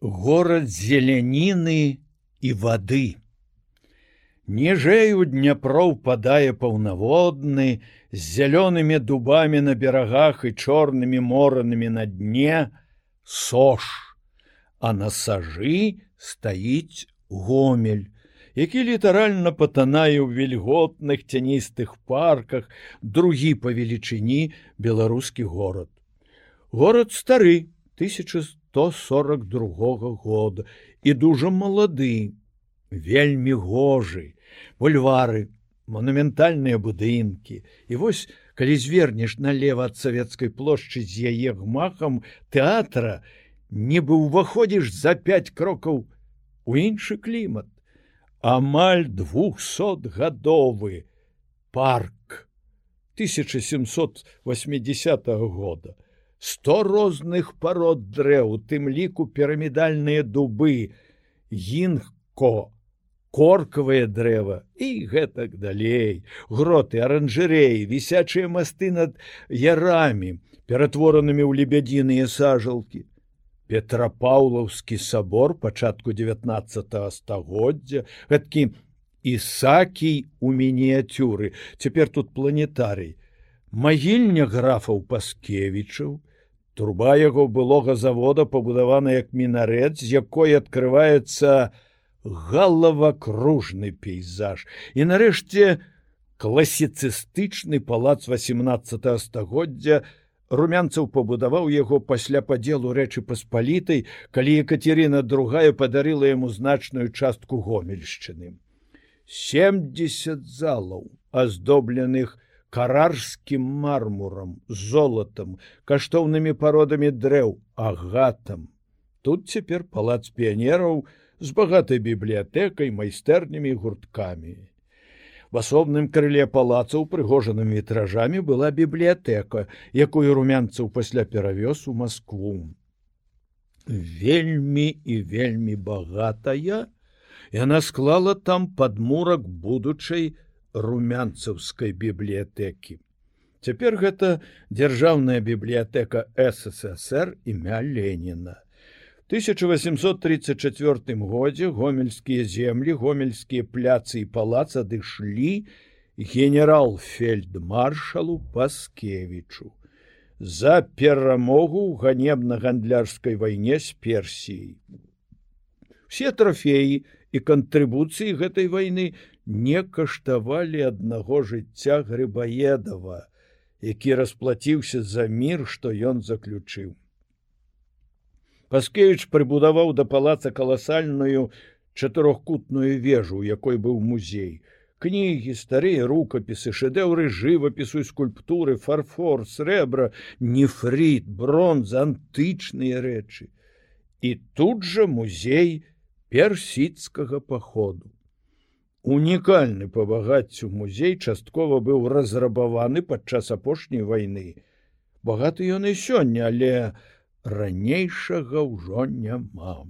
горад зеляніны і вады. Ніжэй у дняпроў падае паўнаводны з зялёнымі дубамі на берагах і чорнымі моранымі на дне сош, а на сажы стаіць гомель, які літаральна патанае ў вільготных цяністых парках другі па велічыні беларускі горад. Горад стары 1142 года і дужа малады, вельмі гожы, бульвары, монументальныя будынкі. І вось, калі звернеш налево ад савецкай плошчы з яе гмахам тэатра, нібы ўваходзіш за пять крокаў у іншы клімат. Амаль двухсотгадовы парк 1780 года. Сто розных парод дрэў, тым ліку пірамідальныя дубы, гінко, коркавае дрэва і гэтак далей. Гроты аранжыреі вісячыя масты над ярамі ператворанымі ў лебядзіныя сажалкі. Петрапаўлаўскі сабор пачатку 19 стагоддзя. Гэткі ісакій у мініяцюры. Цяпер тут планетарый. Магільня графаў паскевічаў труба яго былога завода пабудавана як мінарет з якой открывваецца на галавакружны пейзаж. І нарэшце класіцыстычны палац 18 стагоддзя. Румянцаў пабудаваў яго пасля падзелу рэчы паспалітай калі екатерина другая падарыла яму значную частку гомельшчыны. 70 залаў аздобленых карарскім мармурам золатам каштоўнымі пародамі дрэў агатам тут цяпер палац піянераў з багатай бібліятэкай майстэрнымі гурткамі. В асобным крыле палаца прыгожаным вітражамі была бібліятэка, якую румянцаў пасля перавёз у Маскву. Вельмі і вельмі багатая, яна склала там падмурак будучай румянцаўскай бібліятэкі. Цяпер гэта дзяржаўная бібліятэка ССР імя Леніна. 1834 годзе гомельскія землі гомельскія пляцы і палац адышлі генерал-фельдмаршалу паскевічу за перамогу ў ганебна-гандлярскай вайне з персіяй все трофеі і кантрыбуцыі гэтай вайны не каштавалі аднаго жыцця грыбаедава які расплаціўся за мір што ён заключыў Паскевіч прыбудаваў да палаца каласальную чатырохкутную вежу, у якой быў музей. Кнігі, старыя рукапісы, шэдэўры жывапісу скульптуры, фарфор, срэбра, нефрит, бронз, антычныя рэчы. І тут жа музей персідскага паходу. Унікальны па багаццю музей часткова быў разрабаваны падчас апошняй вайны. Багаты ён і сёння, але, ранейшага ўжо няма.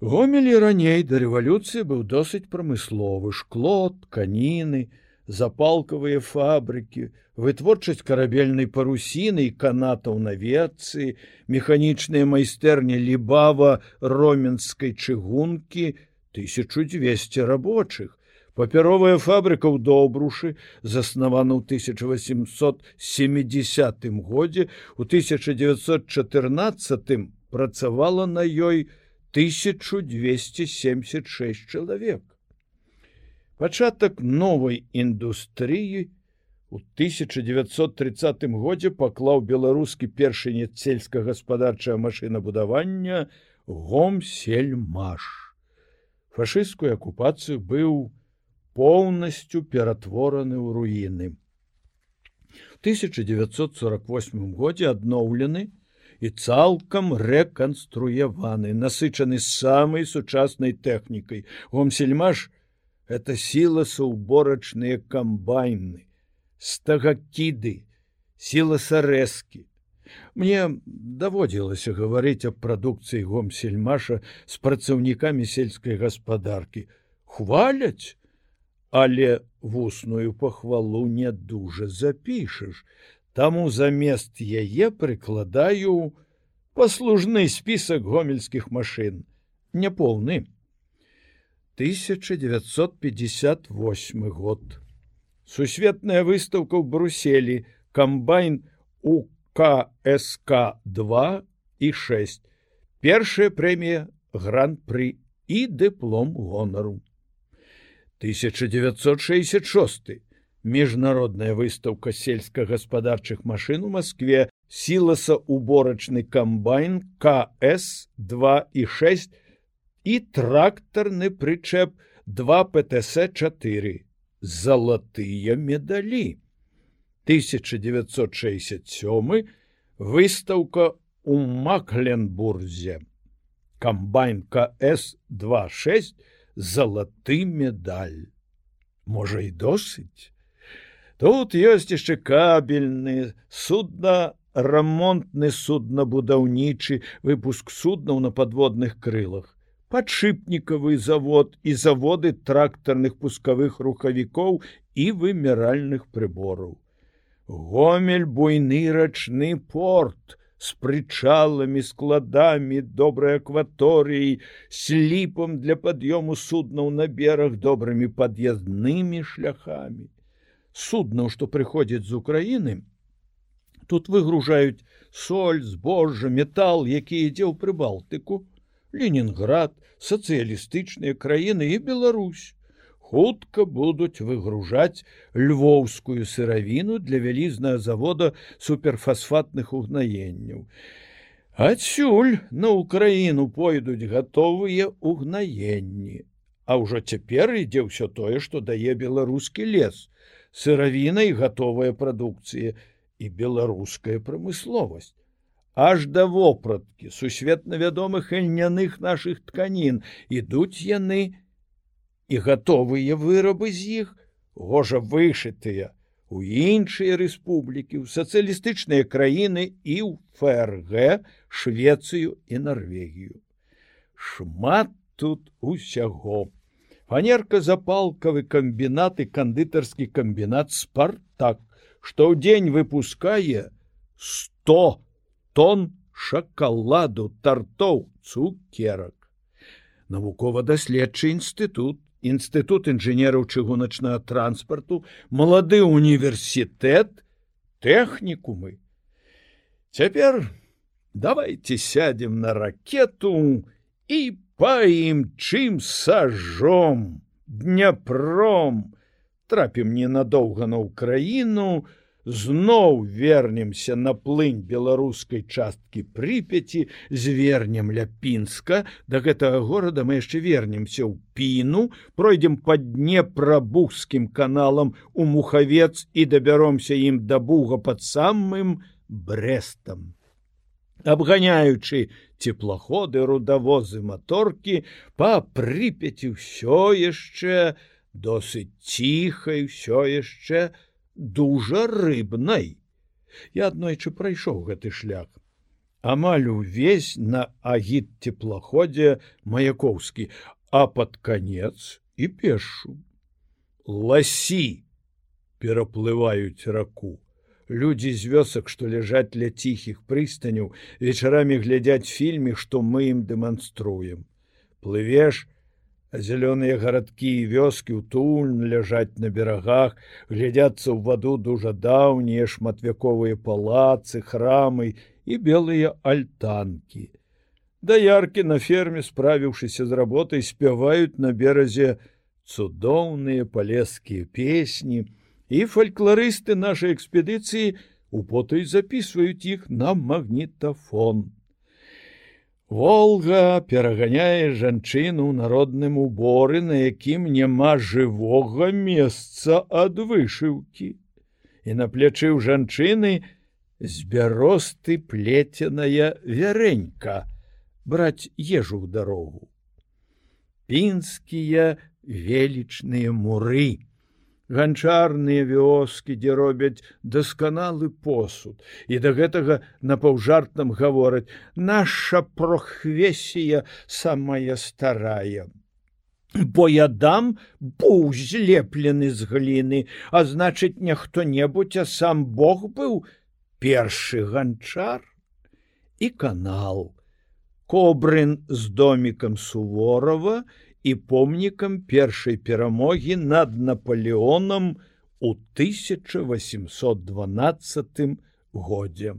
Гомелі раней да рэвалюцыі быў досыць прамысловы шкло, каніны, запалкавыя фабрыкі, вытворчасць карабельнай парусіны і канатаў навецыі, механічныя майстэрні лібава роменскай чыгункі 1200 рабочых, папяровая фабрыка ў добрушы заснавана ў 1870 годзе у 1914 працавала на ёй 1276 чалавек пачатак новай індустрыі у 1930 годзе паклаў беларускі першынец сельскагаспадарчае машынабудавання гомсельмаш фашысцкую акупацыю быў у поўнасцю ператвораны ў руіны. 1948 годзе адноўлены і цалкам рэканструяваны, насычаны самай сучаснай тэхнікай. Гомсельмаш это сіла саўборачныя камбайны, стагакіды, сіла сарэзкі. Мне даводзілася гаварыць аб прадукцыі гомсельмаша з працаўнікамі сельскай гаспадаркі. Хваляць, але вусную пахвалу не дужа запішаш, Таму замест яе прыкладаю паслужны спісак гомельскіх машын няполны 1958 год. Сусветная выстаўка ў бруселі камбайн у кск 2 і 6 першая прэмія гран-пры і дыплом гонару 1966 міжнародная выстаўка сельскагаспадарчых машын у Маскве сіласа уборачны камбайн кс 2 і 6 і трактарны прычэп 2 птс 4 залатыя медалі. 1967 выстаўка у макленбурзе. Камбайн кс 26 залаты медаль. Можа і досыць? Тут ёсць яшчэ кабельны судна рамонтны суднабудаўнічы выпуск суднаў на подводных крылах падшипнікавы завод і заводы трактарных пускавых рухавікоў і выміральных прыбораў гомель буйны рачны порт с прычаламі складамі добрай акваторыяй сліпам для пад'ёму суднаў на бераг добрымі пад'язнымі шляхамі суднаў што прыходзяць з украіны тут выгружаюць соль збожжа метал які ідзе ў прыбалтыку Ленінград, сацыялістычныя краіны і Беларусь хутка будуць выгружаць львоўскую сыравіну для вялізнага завода суперфасфатных угнаенняў. Адсюль на ўкраіну пойдуць гатовыя угнаенні. А ўжо цяпер ідзе ўсё тое, што дае беларускі лес, сыравіна і гатовая прадукцыя і беларуская прамысловасць аж да вопраткі сусветна вядомых льняных наших тканін. Ідуць яны і гатовыя вырабы з іх гожа вышытыя у іншыя рэспублікі ў сацыялістычныя краіны і ў фрг швецыю і норвегію шмат тут усяго. Фанерка запалкавы камбінат і кандытарскі камбінат спартак што ў дзень выпускае 100 тон шакаладу тартоў цукерак. Навукова-даследчы інстытут інстытут інжынераў чыгуначнага транспарту малады універсітэт тэхнікумы. Цяпер давайте сядем на ракету і паім чым сажом дняпром. Трапім ненадоўга на ўкраіну зноў вернемся на плынь беларускай часткі прыпяці звернем ляпінска. Да гэтага горада мы яшчэ вернемся ў піну пройдзем па днепрабухскім каналам у мухавец і дабяромся ім да буга под самым брэстам. Абганяючы цеплаходы рудавозы маторкі па прыпяці ўсё яшчэ досыць ціхай ўсё яшчэ на дужа рыбнай. Я аднойчы прайшоў гэты шлях. Амаль увесь на агід теплаходзе маяковскі, а под конец і пешу. Ласі пераплываюць раку. Людзі з вёсак, што ляжаць ля ціхіх прыстаняў, вечарамі глядзяць фільме, што мы ім дэманструем. Плывеш, зялёныя гарадкі і вёскі утульн ляжаць на берагах, глядзяцца ў ваду дужа даўнія шматвяковыя палацы, храмы і белыя альтанкі. Даяркі на ферме, справіўшыся з работай, спяваюць на беразе цудоўныя палескія песні, і фальклорысты нашай экспедыцыі у потай записываюць іх на магнітафон. Волга пераганяе жанчыну ў народным уборы, на якім няма жывога месца ад вышыўкі. І на плечы ў жанчыны збяросты плеценая вярэнька браць ежу ў дарогу. Пінскія велічныя муры ганчарныя вёскі, дзе робяць дасканалы посуд і да гэтага напаўжартам гавораць наша прохвесія самая старая. Бо я дам бу злеплены з гліны, а значыць, не хто-небудзь, а сам Бог быў першы ганчар. і канал. Кобрын з домікам Суворова і помнікам першай перамогі над Наполеонам у 1812 годзе.